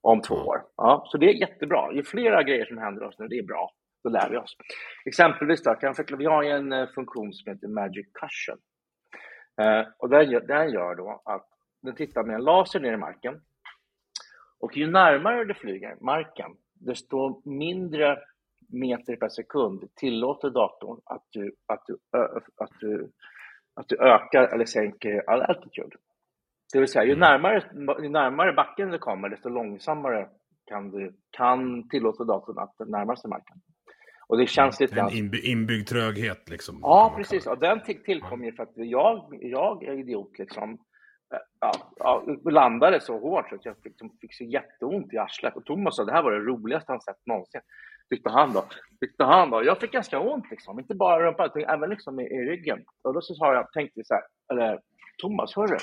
om två år. Ja, så det är jättebra. Ju flera grejer som händer oss nu, det är bra. Då lär vi oss. Exempelvis då, kan vi har en eh, funktion som heter Magic Cushion. Eh, och den gör, den gör då att den tittar med en laser ner i marken. Och ju närmare du flyger marken, desto mindre meter per sekund tillåter datorn att du, att du, att du, att du ökar eller sänker all altitude. Det vill säga, ju mm. närmare, ju närmare backen du kommer, desto långsammare kan, du, kan tillåta datorn att närma sig marken. Och det känns lite... En inby inbyggd tröghet liksom. Ja, precis. Och den tillkom ju för att jag, jag är idiot liksom. Ja, ja, landade så hårt så att jag fick, fick så jätteont i arslet. Och Thomas sa det här var det roligaste han sett någonsin tyckte han då. Tyckte han då. Jag fick ganska ont liksom, inte bara rumpan utan även liksom i, i ryggen. Och då så sa jag, tänkte så här, eller Thomas, hörru,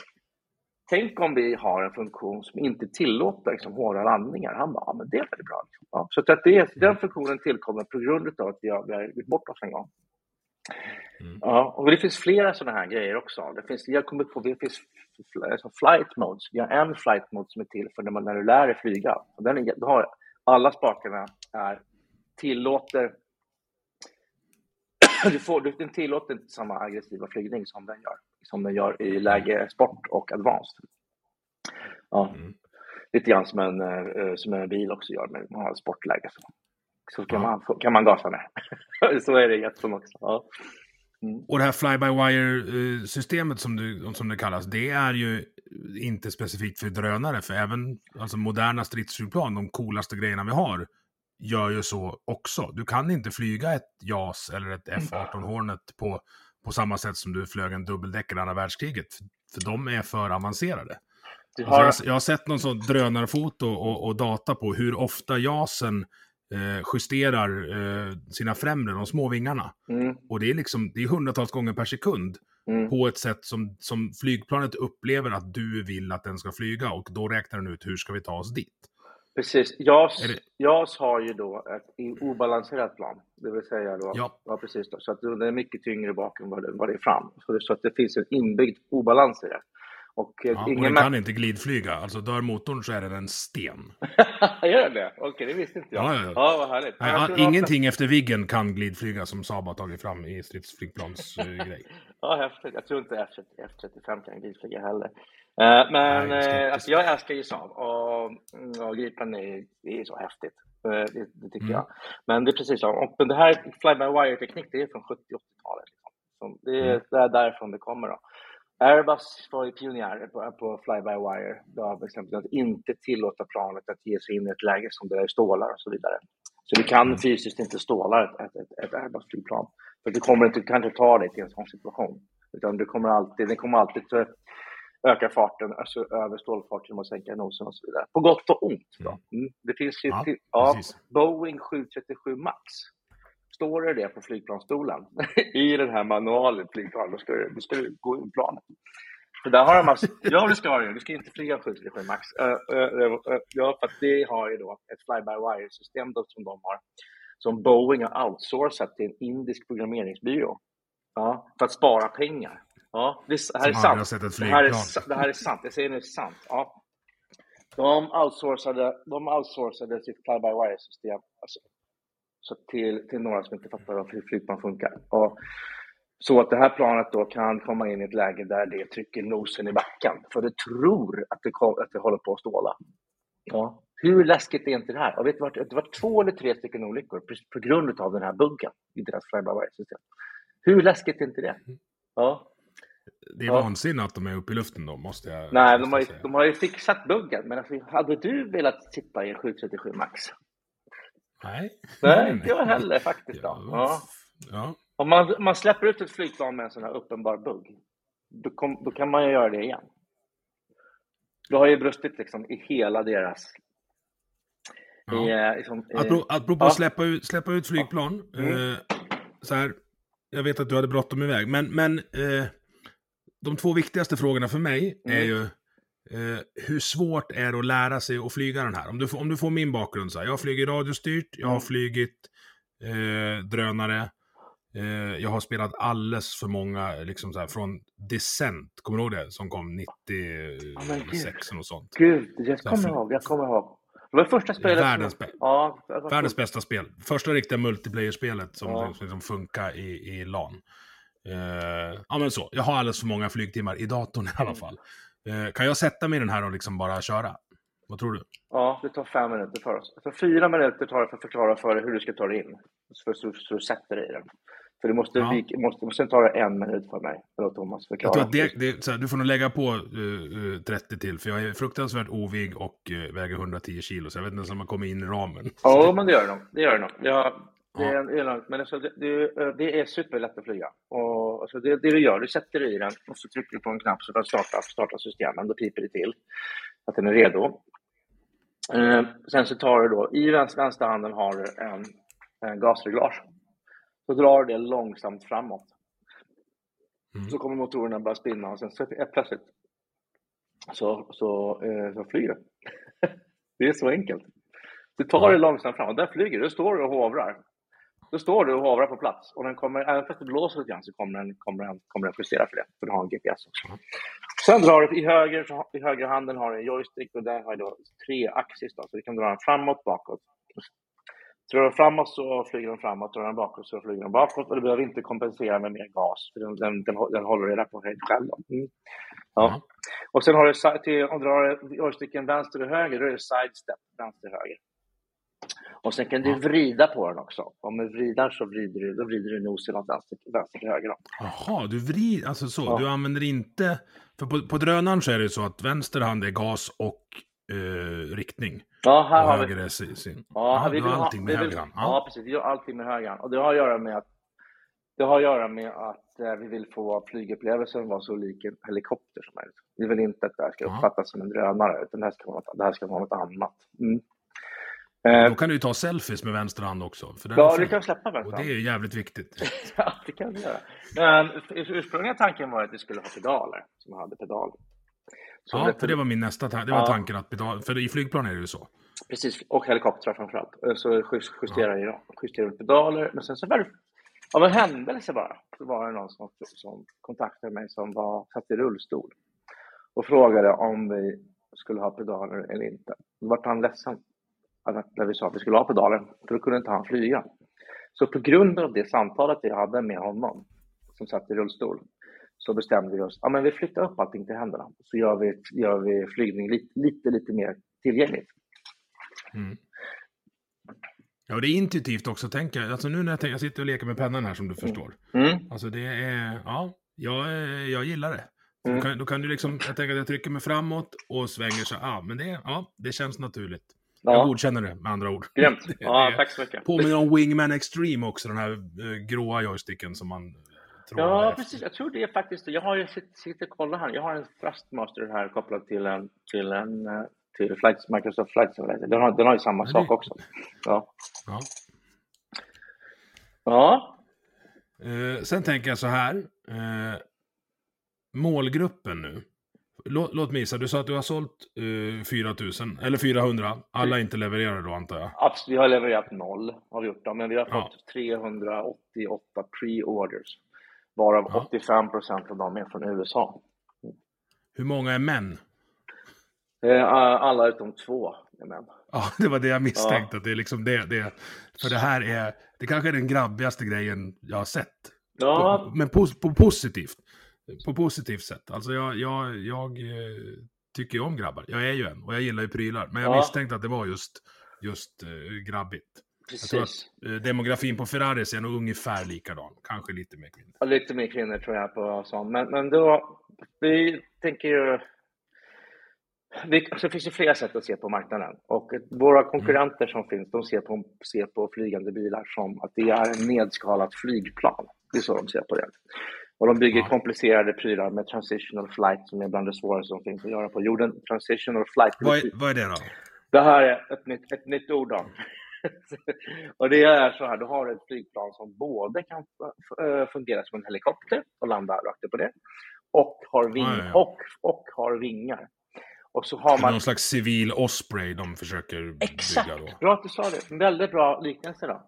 tänk om vi har en funktion som inte tillåter liksom, hårda landningar. Han bara, ja, men det är väldigt bra. Liksom. Ja, så att det, den funktionen tillkommer på grund av att vi har, vi har gjort bort oss en gång. Mm. Ja, och det finns flera sådana här grejer också. Det finns, jag kommer på, det finns alltså flight modes. Vi har en flight mode som är till för när, man, när du lär dig flyga. Och den är, har, alla spakarna är tillåter [clears throat] du får, den tillåter inte samma aggressiva flygning som den gör, som den gör i läge sport och advanced. Ja. Mm. Lite grann som en, uh, som en bil också gör, men man har sportläge så, så kan, man, kan man gasa med. [laughs] så är det i Jetson också. Ja. Mm. Och det här fly-by-wire-systemet som, du, som det kallas, det är ju inte specifikt för drönare, för även alltså, moderna stridsflygplan, de coolaste grejerna vi har, gör ju så också. Du kan inte flyga ett JAS eller ett F-18 Hornet på, på samma sätt som du flög en dubbeldäckare andra världskriget. För de är för avancerade. Har... Alltså jag, jag, har sett någon sån drönarfoto och, och data på hur ofta JASen eh, justerar eh, sina främre, de små vingarna. Mm. Och det är liksom, det är hundratals gånger per sekund. Mm. På ett sätt som, som flygplanet upplever att du vill att den ska flyga och då räknar den ut hur ska vi ta oss dit. Precis. JAS, det... JAS har ju då ett obalanserat plan. Det vill säga då, ja. ja precis då, så att det är mycket tyngre bak än vad det, vad det är fram. Så, så att det finns en inbyggd obalans i det. Och, eh, ja, ingen och den kan inte glidflyga. Alltså dör motorn så är den en sten. [laughs] Gör det? Okej, okay, det visste inte jag. Ja, ja, ja. vad härligt. Nej, ingenting också... efter Viggen kan glidflyga som Saab har tagit fram i stridsflygplansgrej. [laughs] ja, häftigt. Jag tror inte F35 kan glidflyga heller. Uh, men Nej, jag, alltså, jag älskar ju Saab och, och Gripen är, är så häftigt. Uh, det, det, tycker mm. jag. Men det är precis så. Och det här fly-by-wire-teknik, det är från 70-80-talet. Liksom. Det, är, mm. det är därifrån det kommer. Då. Airbus var ju pionjärer på, på fly-by-wire, att inte tillåta planet att ge sig in i ett läge som det är stålar och så vidare. Så du kan fysiskt inte ståla ett, ett, ett, ett Airbus-flygplan. För du kommer inte, kan inte ta dig till en sån situation. Utan du kommer alltid, den kommer alltid öka farten alltså över stålfart genom att sänka nosen och så vidare. På gott och ont. Då. Mm. mm. Det finns ju ja, till, ja, Boeing 737 Max Står det det på flygplansstolen [laughs] i den här manualen flygplan, då ska, du, då ska du gå in planet. Så där har de alltså, [laughs] ja det ska du, du ska inte flyga 737 Max. Uh, uh, uh, ja, för att det har ju då ett fly-by-wire-system som de har, som Boeing har outsourcat till en indisk programmeringsbyrå. Ja, för att spara pengar. Ja, det, det här är sant. Det här är, det här är sant, jag säger nu sant. Ja. De outsourcade, de outsourcade sitt fly-by-wire-system alltså, så till, till några som inte fattar hur flygplan funkar. Och så att det här planet då kan komma in i ett läge där det trycker nosen i backen, för det tror att det, kom, att det håller på att ståla. Ja. Hur läskigt är inte det här? Och vet du, det var två eller tre stycken olyckor på grund av den här buggen i deras fly-by-wire-system. Hur läskigt är inte det? Ja. Det är ja. vansinne att de är uppe i luften då, måste jag Nej, de har, ju, de har ju fixat buggen, men alltså, hade du velat sitta i en 737 Max? Nej. Nej, [laughs] inte jag heller faktiskt. Då. Ja. ja. Om man, man släpper ut ett flygplan med en sån här uppenbar bugg, då, kom, då kan man ju göra det igen. Då har ju brustit liksom i hela deras... Ja. Eh, liksom, apropå, apropå ja. släppa, ut, släppa ut flygplan. Mm. Eh, så här, jag vet att du hade bråttom iväg, men, men eh, de två viktigaste frågorna för mig mm. är ju Eh, hur svårt är det att lära sig att flyga den här? Om du, om du får min bakgrund så här, jag har flugit radiostyrt, jag har mm. flugit eh, drönare, eh, jag har spelat alldeles för många, liksom så här, från Descent, kommer du ihåg det? Som kom 96 oh, och sånt. Gud, jag kommer ihåg, jag kommer ihåg. Det var första spelet Världens, som... ja, världens bästa spel. Första riktiga multiplayer-spelet som, ja. som, som funkar i, i LAN. Uh, ja men så, jag har alldeles för många flygtimmar i datorn i alla fall. Eh, kan jag sätta mig i den här och liksom bara köra? Vad tror du? Ja, det tar fem minuter för oss. Alltså fyra minuter tar det för att förklara för dig hur du ska ta dig in. För så, så du sätter dig i den. För det måste, ja. vi, måste, tar det en minut för mig. Eller Thomas förklara. Jag tror att det, det, här, du får nog lägga på uh, uh, 30 till. För jag är fruktansvärt ovig och uh, väger 110 kilo. Så jag vet inte ens om man kommer in i ramen. Ja, men det gör det nog. Det gör det nog. Jag, det är, ja. men alltså, det, det, är superlätt att flyga. Och, alltså, det, det du gör, du sätter i den och så trycker du på en knapp så för att starta, starta systemen. Då piper det till att den är redo. Eh, sen så tar du då, i vänster, vänsterhanden har du en, en gasreglage. Så drar du det långsamt framåt. Mm. Så kommer motorerna börja spinna och sen så plötsligt så, så, eh, så flyger det. [laughs] det är så enkelt. Du tar det långsamt framåt, där flyger du, då står du och hovrar. Då står du och hovrar på plats och den kommer, även fast det blåser lite grann så kommer den, kommer den, kommer den justera för det, för du har en GPS också. Sen drar du i höger, så, i högra handen har du en joystick och där har du tre axis då, så du kan dra den framåt, bakåt. Drar du framåt så flyger den framåt, drar den bakåt så flyger den bakåt och du behöver inte kompensera med mer gas, för den, den, den, den håller reda på höjd själv. Mm. Ja. Mm. Och sen har du, till, om du drar joysticken vänster och höger, då är det sidestep, vänster höger. Och sen kan du vrida på den också. Om du vrider så vrider du, då vrider du nosen åt vänster, vänster till höger. Jaha, du vrider, alltså så. Ja. Du använder inte, för på, på drönaren så är det så att vänster hand är gas och eh, riktning. Ja, här och har höger vi... är sin. Ja, ja vi vill allting med höger hand. Ja. ja, precis. Vi gör allting med höger hand. Och det har att göra med att det har att göra med att eh, vi vill få flygupplevelsen vara så lik en helikopter som möjligt. Vi vill inte att det här ska uppfattas som en drönare, utan det här ska vara något, det här ska vara något annat. Mm. Eh, Då kan du ju ta selfies med vänster hand också. För ja, du kan släppa vänster Och det är jävligt viktigt. [laughs] ja, det kan du göra. Men ursprungliga tanken var att vi skulle ha pedaler, som hade pedal. Så ja, det, för det var min nästa tanke. Det var ja. tanken att pedal, för i flygplan är det ju så. Precis, och helikoptrar framförallt. Eh, så justerar ja. justerar pedaler, men sen så var det av en händelse bara, så var det någon som, som kontaktade mig som var, satt i rullstol. och frågade om vi skulle ha pedaler eller inte. Då vart han ledsen när vi sa att vi skulle ha pedaler, för då kunde inte han flyga. Så på grund av det samtalet jag hade med honom, som satt i rullstol, så bestämde vi oss, ja men vi flyttar upp allting till händerna, så gör vi, gör vi flygning lite, lite, lite mer tillgängligt. Mm. Ja, det är intuitivt också, tänker jag. Alltså nu när jag, tänker, jag sitter och leker med pennan här som du Mm. förstår. Mm. Alltså det är, ja, jag, jag gillar det. Mm. Då, kan, då kan du liksom, jag tänker att jag trycker mig framåt och svänger så, ja, men det, ja, det känns naturligt. Jag Ja, godkänner det med andra ord. grymt. [laughs] Ja, tack så mycket. Påminner om Wingman Extreme också, den här eh, gråa joysticken som man tror Ja, precis. Jag tror det är faktiskt Jag har ju sitt- sitter och kollar här. Jag har en Thrustmaster här kopplad till en, till en eh, till Flight, Microsoft Flight Simulator. Den har, den har ju samma det- sak också. Ja. Ja. Ja. Eh, sen tänker jag så här. Eh, målgruppen nu. Låt, låt mig gissa, du sa att du har sålt eh, 4000, eller 400. Alla inte levererar då antar jag. Absolut, vi har levererat noll, har vi gjort då, men vi har Ja. fått 388 pre-orders. Varav Ja. 85 procent av dem är från USA. Hur många är män? Eh, Alla utom två är män. Ja, [laughs] det var det jag misstänkte. Att det är liksom det, det. För det här är, det kanske är den grabbigaste grejen jag har sett. Ja, men på positivt. På positivt sätt. Alltså jag, jag, jag eh, tycker ju om grabbar. Jag är ju en och jag gillar ju prylar. Men jag Ja. misstänkte att det var just, just eh, grabbigt. Jag tror att precis. eh, demografin på Ferraris är nog ungefär likadan. Kanske lite mer kvinnor. Ja, lite mer kvinnor tror jag på sånt. Men, men då, vi tänker ju... Vi, alltså det finns ju flera sätt att se på marknaden. Och våra konkurrenter som finns, de ser på, ser på flygande bilar som att det är en nedskalat flygplan. Det är så de ser på det. Och de bygger Ja. komplicerade prylar med transitional flight som är bland det svåraste som finns att göra på jorden. Transitional flight. Vad är, vad är det då? Det här är ett nytt, ett nytt ord då. [laughs] och det är så här, du har ett flygplan som både kan eh, fungera som en helikopter och landa rakt på det och har, ving, Ja, ja. Och, och har vingar. Och så har man... Någon slags civil Osprey de försöker Exakt! bygga då. Bra att du sa det. En väldigt bra liknelse då.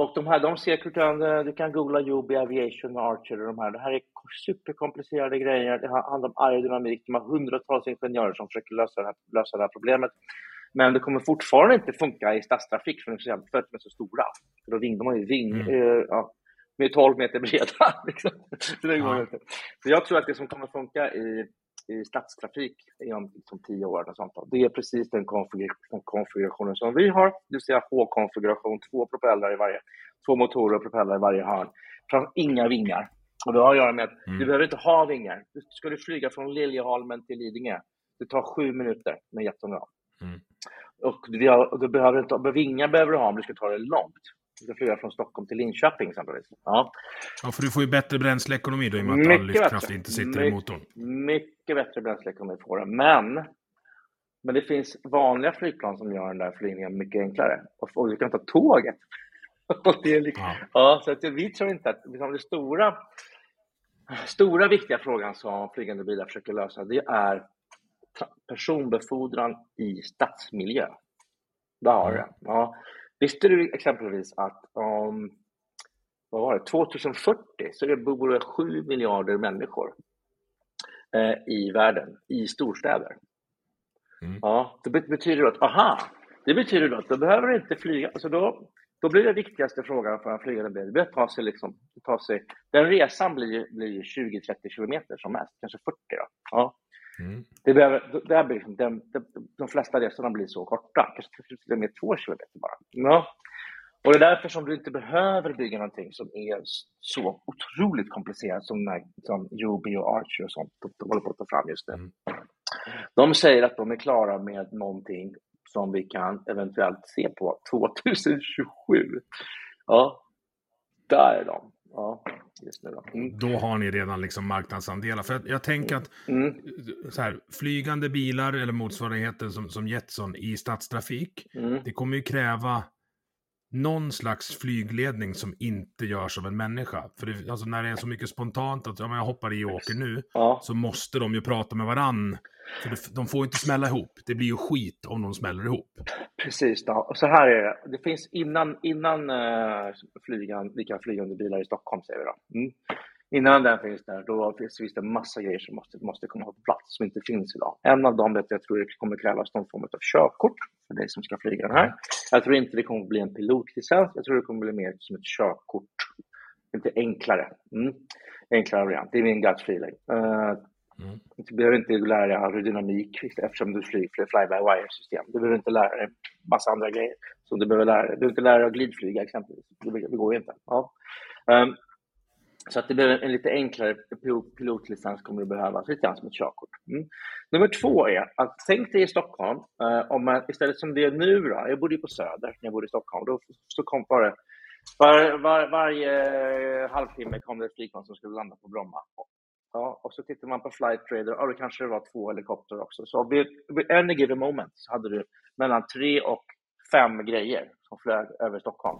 Och de här, de ser, du kan, du kan googla Joby Aviation och Archer och de här. Det här är superkomplicerade grejer. Det handlar om aerodynamik. De har hundratals ingenjörer som försöker lösa det här, lösa det här problemet. Men det kommer fortfarande inte funka i stadstrafik för, att de är så stora. För då ving, de har ju ving, Mm. eh, ja, är 12 meter breda. [laughs] Liksom. Så det går Ja. inte. Så jag tror att det som kommer funka i, i stadstrafik inom liksom 10 år, och sånt, det är precis den konfigur- konfigurationen som vi har, det vill säga H-konfiguration, två propellrar i varje, två motorer och propellrar i varje hörn. Inga vingar. Och det har att göra med att Mm. du behöver inte ha vingar. Du ska du flyga från Liljeholmen till Lidingö, det tar sju minuter med jättebra. Mm. Och du, du behöver inte, vingar behöver du ha om du ska ta det långt. Du ska flyga från Stockholm till Linköping exempelvis. Ja. Ja, för du får ju bättre bränsleekonomi då i och med att all lyftkraft bättre. inte sitter i My- motorn. Mycket bättre bränsleekonomi får det. Men, men det finns vanliga flygplan som gör den där flygningen mycket enklare. Och, och du kan ta tåget. [laughs] Liksom, Ja. ja, så att vi tror inte att liksom det stora, stora viktiga frågan som flygande bilar försöker lösa, det är personbefordran i stadsmiljö. Där har du. Ja. Visste du exempelvis att om vad var det, 2040 så det bor det 7 miljarder människor eh, i världen, i storstäder. Mm. Ja, det bet- betyder då att, aha, det betyder då att då behöver du inte flyga, alltså då, då blir det viktigaste frågan för en flygande bil, det ta sig liksom, ta sig, den resan blir, blir 20-30 kilometer som mest, kanske 40 då. Ja. Mm. Det behöver, det här blir liksom, de, de, de flesta resorna blir så korta, kanske till och med två kilometer bara. Ja. Och det är därför som du inte behöver bygga någonting som är så otroligt komplicerat som, när, som Joby och Archer och sånt de, de håller på att ta fram just nu. Mm. De säger att de är klara med någonting som vi kan eventuellt se på 2027. Ja, där är de. Ja, just nu då. Mm. Då har ni redan liksom marknadsandelar. För jag, jag tänker att Mm. så här, flygande bilar eller motsvarigheten som, som Jetson i stadstrafik, Mm. det kommer ju kräva någon slags flygledning som inte görs av en människa. För det, alltså när det är så mycket spontant att ja, jag hoppar i och åker nu, Ja, så måste de ju prata med varann. För det, de får inte smälla ihop. Det blir ju skit om de smäller ihop. Precis, då. Så här är det. Det finns innan, innan uh, flygan, vi kan flygande bilar i Stockholm, säger vi då. Mm. Innan den finns där, då finns det massa grejer som måste, måste komma på plats som inte finns idag. En av dem är att jag tror det kommer krävas någon form av körkort för dig som ska flyga den här. Jag tror inte det kommer bli en pilotlicens, jag tror det kommer bli mer som ett körkort. Lite enklare. Mm. Enklare variant, det är min gut feeling. Uh, Mm. Du behöver inte lära dig aerodynamik eftersom du flyger fly-by-wire-system. Du behöver inte lära dig massa andra grejer som du behöver lära dig. Du behöver inte lära dig att glidflyga exempelvis. Det, går ju inte. Ja. Um, så att det blir en lite enklare pilotlicens kommer du behöva, lite grann som ett körkort. Mm. Nummer två är att tänk dig i Stockholm, eh, om man, istället som det är nu då, jag bodde ju på Söder när jag bodde i Stockholm, då så kom bara var, var, varje halvtimme kom det ett flygplan som skulle landa på Bromma. Ja, och så tittar man på flight trader, ja, då kanske det var två helikoptrar också. Så vid, vid any given moment så hade du mellan tre och fem grejer som flög över Stockholm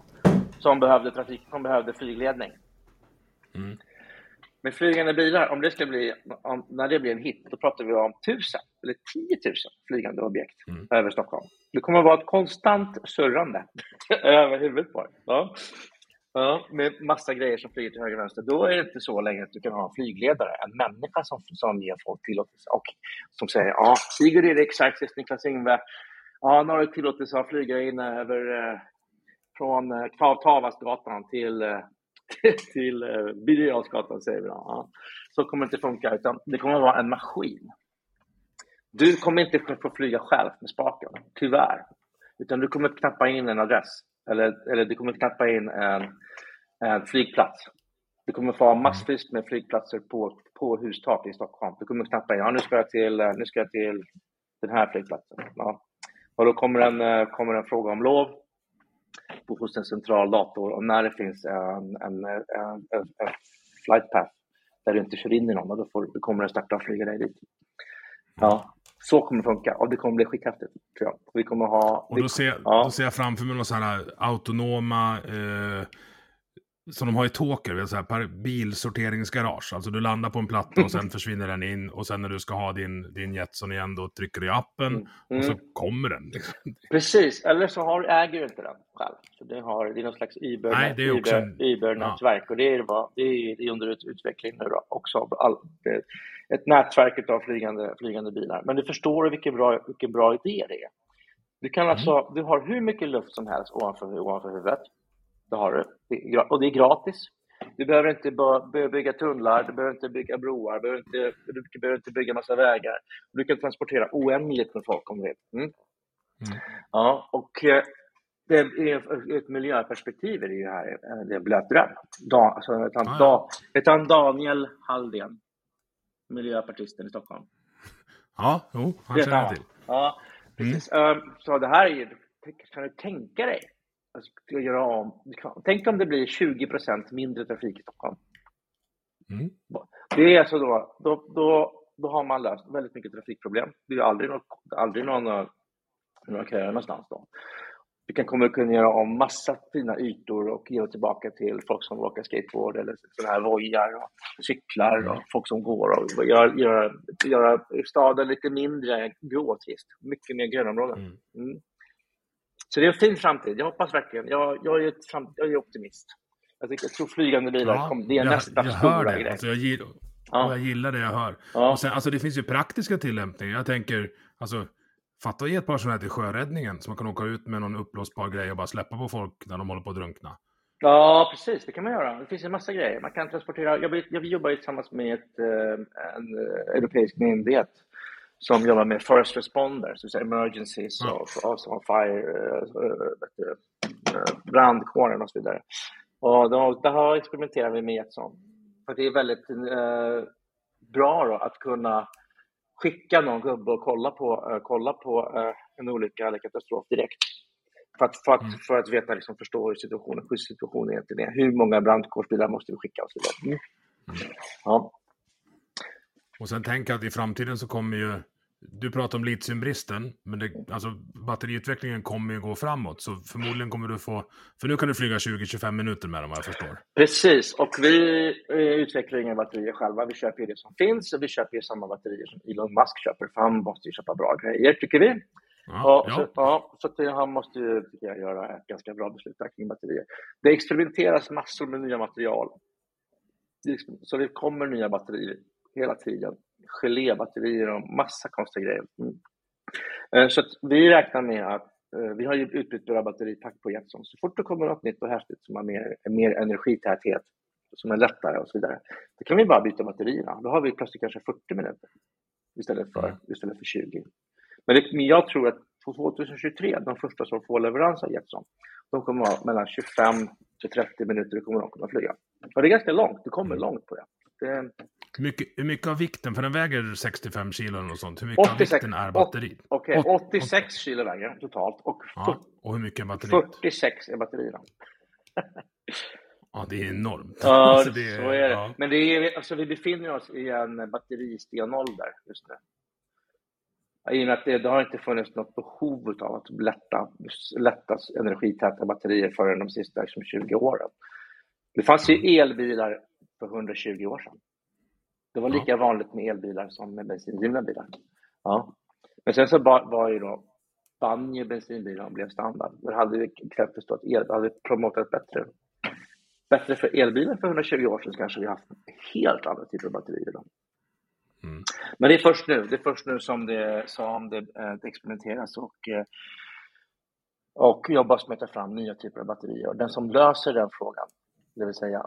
som behövde trafik, som behövde flygledning. Mm. Med flygande bilar, om det ska bli, om, när det blir en hit, då pratar vi om tusen eller tiotusen flygande objekt mm. över Stockholm. Det kommer att vara ett konstant surrande [laughs] över huvudet på ja. ja. Med massa grejer som flyger till höger och vänster. Då är det inte så länge att du kan ha en flygledare, en människa som, som ger folk tillåtelse och som säger ja, Sigurd Erik, Sarkis, Niklas Ingve, ja, nu har du tillåtelse att flyga in över eh, från eh, Tavastgatan till eh, [laughs] till eh, Birger säger vi då. Ja. Så kommer det inte funka, utan det kommer att vara en maskin. Du kommer inte få flyga själv med spaken, tyvärr. Utan du kommer knappa in en adress, eller, eller du kommer knappa in en, en flygplats. Du kommer få ha massvis med flygplatser på, på hustak i Stockholm. Du kommer knappa in, ja nu ska jag till, nu ska jag till den här flygplatsen. Ja. Och då kommer en, eh, kommer en fråga om lov på, hos en central dator och när det finns en, en, en, en, flight path där du inte kör in i någon, då, får, då kommer den starta och flyga dig dit. Ja, så kommer det funka och det kommer bli skithäftigt. Tror jag. Vi kommer ha... Och då ser, ja. då ser jag framför mig några sådana autonoma eh, som de har i Tåker, så här, bilsorteringsgarage. Alltså du landar på en platta och sen [laughs] försvinner den in och sen när du ska ha din, din Jetson igen då trycker du i appen mm. och så mm. kommer den. Liksom. [laughs] Precis, eller så har, äger du inte den själv. Så det, har, det är någon slags Uber-nätverk Uber, och det är, det är, det är under utveckling nu då, också. All, ett nätverk av flygande, flygande bilar. Men du förstår vilken bra, vilken bra idé det är. Du, kan alltså, mm. du har hur mycket luft som helst ovanför, ovanför huvudet. Det har du. Och det är gratis. Du behöver inte bygga tunnlar, du behöver inte bygga broar, du behöver inte, du behöver inte bygga massa vägar. Du kan transportera oändligt med folk om du vill. Mm. Mm. Ja, och eh, det är ett miljöperspektiv är det ju här, eh, det är blöt dröm. Da, alltså, heter han, da, heter han Daniel Halldén, miljöpartisten i Stockholm? Ja, jo, han känner jag till. Ja, precis. Mm. Så det här är ju, kan du tänka dig ska göra om. Tänk om det blir 20% mindre trafik i Stockholm. Mm. Det är alltså då, då, då, då har man löst väldigt mycket trafikproblem. Det är aldrig, något, aldrig någon, några köer någonstans då. Vi kan kommer kunna göra om massa fina ytor och ge tillbaka till folk som åker skateboard eller sådana här vojar och cyklar och folk som går och göra, göra, göra staden lite mindre gråtrist. Mycket mer grönområden. Mm. Så det är en fin framtid. Jag hoppas verkligen. Jag, jag, är, fram, jag är optimist. Jag, tycker, jag tror flygande bilar ja, kom, det är jag, nästa jag stora det. grej. Alltså jag, gillar, ja. jag gillar det jag hör. Ja. Och sen, alltså det finns ju praktiska tillämpningar. Jag tänker, alltså, fatta att ge ett par sådana här till sjöräddningen. Så man kan åka ut med någon uppblåsbar grej och bara släppa på folk när de håller på att drunkna. Ja, precis. Det kan man göra. Det finns en massa grejer. Man kan transportera. Jag, jag jobbar tillsammans med ett, eh, en eh, europeisk myndighet som jobbar med first responders, så emergencies mm. och, och, fire, äh, brandkåren och så vidare. Och då, där har experimenterat vi med Jetson. För det är väldigt äh, bra då, att kunna skicka någon gubbe och kolla på, äh, kolla på äh, en olycka eller katastrof direkt. För att, för att, mm. för att veta, liksom, förstå hur situationen, hur situationen egentligen är. Hur många brandkårsbilar måste vi skicka och så vidare. Mm. Ja. Och sen tänk att i framtiden så kommer ju, du pratar om litiumbristen, men det, alltså, batteriutvecklingen kommer ju gå framåt. Så förmodligen kommer du få, för nu kan du flyga 20-25 minuter med dem vad jag förstår. Precis, och vi utvecklar inga batterier själva. Vi köper ju det som finns och vi köper ju samma batterier som Elon Musk köper, för han måste ju köpa bra grejer, tycker vi. Ja, ja. Så, ja, så att han måste ju, tycker jag, göra ett ganska bra beslut kring batterier. Det experimenteras massor med nya material Så det kommer nya batterier hela tiden. Gelébatterier och massa konstiga grejer. Mm. Eh, så vi räknar med att eh, vi har ju utbytbara batteripack på Jetson. Så fort det kommer något nytt och häftigt som har mer, mer energitäthet, som är lättare och så vidare, då kan vi bara byta batterierna. Då har vi plötsligt kanske 40 minuter istället för, mm. istället för 20. Men, det, men jag tror att 2023, de första som får leverans av Jetson, de kommer att vara mellan 25 till 30 minuter kommer de kunna flyga. Och det är ganska långt, du kommer mm. långt på det. Det hur, mycket, hur mycket av vikten, för den väger 65 kilo och sånt, hur mycket 86, av vikten är batteriet? Okej, okay, 86 kilo väger totalt och, ja, och hur mycket är batteriet? 46 är batterierna. [laughs] Ja, det är enormt. Ja, [laughs] alltså det, så är det. Ja. Men det är, alltså, vi befinner oss i en batteristenålder just nu. I och med att det, det, har inte funnits något behov av att lätta, lätta energitäta batterier förrän de sista liksom, 20 åren. Det fanns ju elbilar för 120 år sedan. Det var lika ja. vanligt med elbilar som med bensindrivna bilar. Ja. Men sen så var ju då Banjo bensinbilar blev standard. Men hade vi krävt att el, hade promotat bättre, bättre för elbilar för 120 år sedan så kanske vi haft helt andra typer av batterier idag. Mm. Men det är först nu, det är först nu som det, som det, eh, det experimenteras och, eh, och jobbas med att ta fram nya typer av batterier. Den som löser den frågan, det vill säga,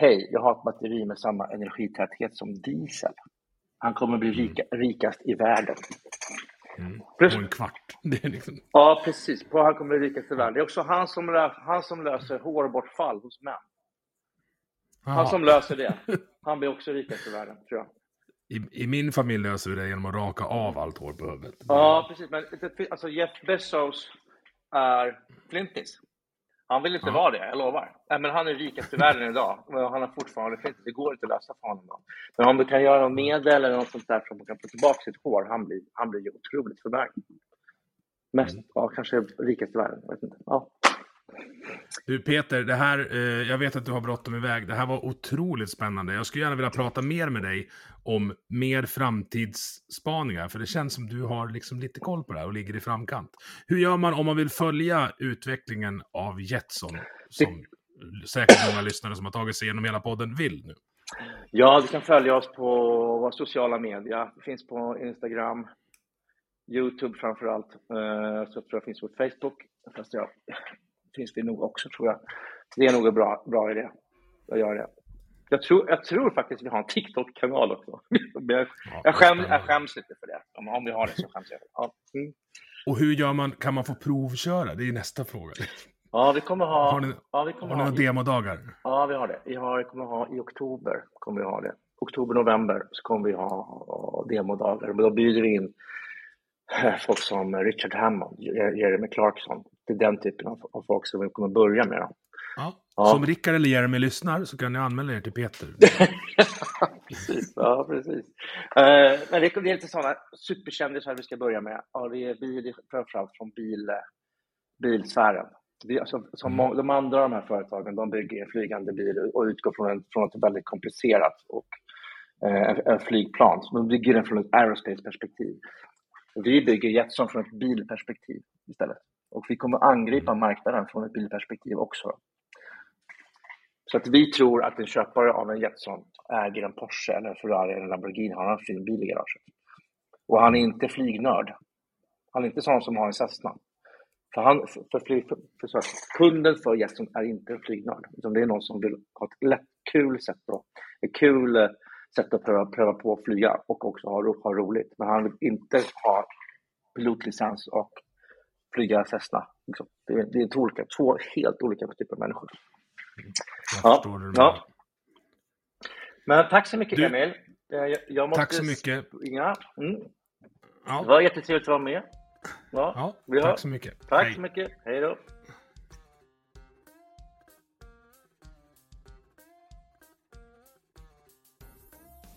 hej, jag har ett batteri med samma energitäthet som diesel. Han kommer bli mm. rika, rikast i världen. Mm. På en kvart. [laughs] Det är liksom... Ja, precis. På han kommer bli rikast i världen. Det är också han som, han som löser hårbortfall hos män. Han Aha. som löser det. [laughs] Han blir också rikast i världen, tror jag. I, I, min familj löser vi det genom att raka av allt hår på huvudet. Ja, precis. Men alltså Jeff Bezos är flintis. Han vill inte ja. vara det, jag lovar. Nej, men han är rikast i världen idag. Han har fortfarande flintis. Det går inte att lösa för honom. Då. Men om du kan göra något medel eller något sånt där för att man kan få tillbaka sitt hår, han blir, han blir otroligt förmögen. Mest, mm. ja, kanske rikast i världen. Jag vet inte. Ja. Du Peter, det här, eh, jag vet att du har bråttom iväg. Det här var otroligt spännande. Jag skulle gärna vilja prata mer med dig om mer framtidsspaningar, för det känns som du har liksom lite koll på det här och ligger i framkant. Hur gör man om man vill följa utvecklingen av Jetson, som det... säkert många lyssnare som har tagit sig igenom hela podden vill nu? Ja, du kan följa oss på våra sociala medier. Det finns på Instagram, Youtube framför allt. Eh, jag så tror jag finns på Facebook. Fast jag finns det nog också tror jag. Det är nog en bra, bra idé att göra det. Jag tror, jag tror faktiskt vi har en TikTok-kanal också. [laughs] jag, jag, skäm, jag skäms lite för det. Om, om vi har det så skäms jag. Ja. Mm. Och hur gör man, kan man få provköra? Det är nästa fråga. Ja, vi kommer ha... Har ni, ja, vi kommer har ni ha, demodagar? Ja, vi har det. Vi har, kommer ha i oktober. kommer vi ha det. Oktober, november så kommer vi ha demodagar. Men då bjuder vi in eh, folk som Richard Hammond, Jeremy Clarkson, det är den typen av, av folk som vi kommer börja med. Ja. Ja. Som Rickard eller Jeremy lyssnar så kan ni anmäla er till Peter. [laughs] precis. Ja, precis. Uh, men det är lite sådana superkändisar vi ska börja med. Ja, det är bil, framförallt från bil, bilsfären. Det, alltså, som mm. De andra de här företagen de bygger flygande bil och utgår från, en, från ett väldigt komplicerat och, uh, flygplan. Så de bygger den från ett aerospace-perspektiv. Vi bygger Jetson från ett bilperspektiv istället. Och vi kommer angripa marknaden från ett bilperspektiv också. Så att vi tror att en köpare av en Jetson äger en Porsche eller en Ferrari eller en Lamborghini, har en fin bil i garaget. Och han är inte flygnörd. Han är inte sån som har en Cessna. För, han, för, flyg, för, för, för kunden för Jetson är inte en flygnörd, utan det är någon som vill ha ett lätt, kul sätt att, ett kul eh, sätt att pröva, pröva på att flyga och också ha, ha roligt. Men han vill inte ha pilotlicens och flyga Cessna. Liksom. Det, är, det är två, olika, två helt olika typer av människor. Jag ja, ja. Men tack så mycket du, Emil. Jag, jag måste tack så mycket. Springa. Mm. Ja. Det var jättetrevligt att vara med. Ja, ja tack så mycket. Tack Hej. så mycket. Hej då.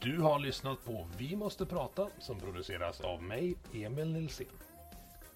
Du har lyssnat på Vi måste prata som produceras av mig, Emil Nilsson.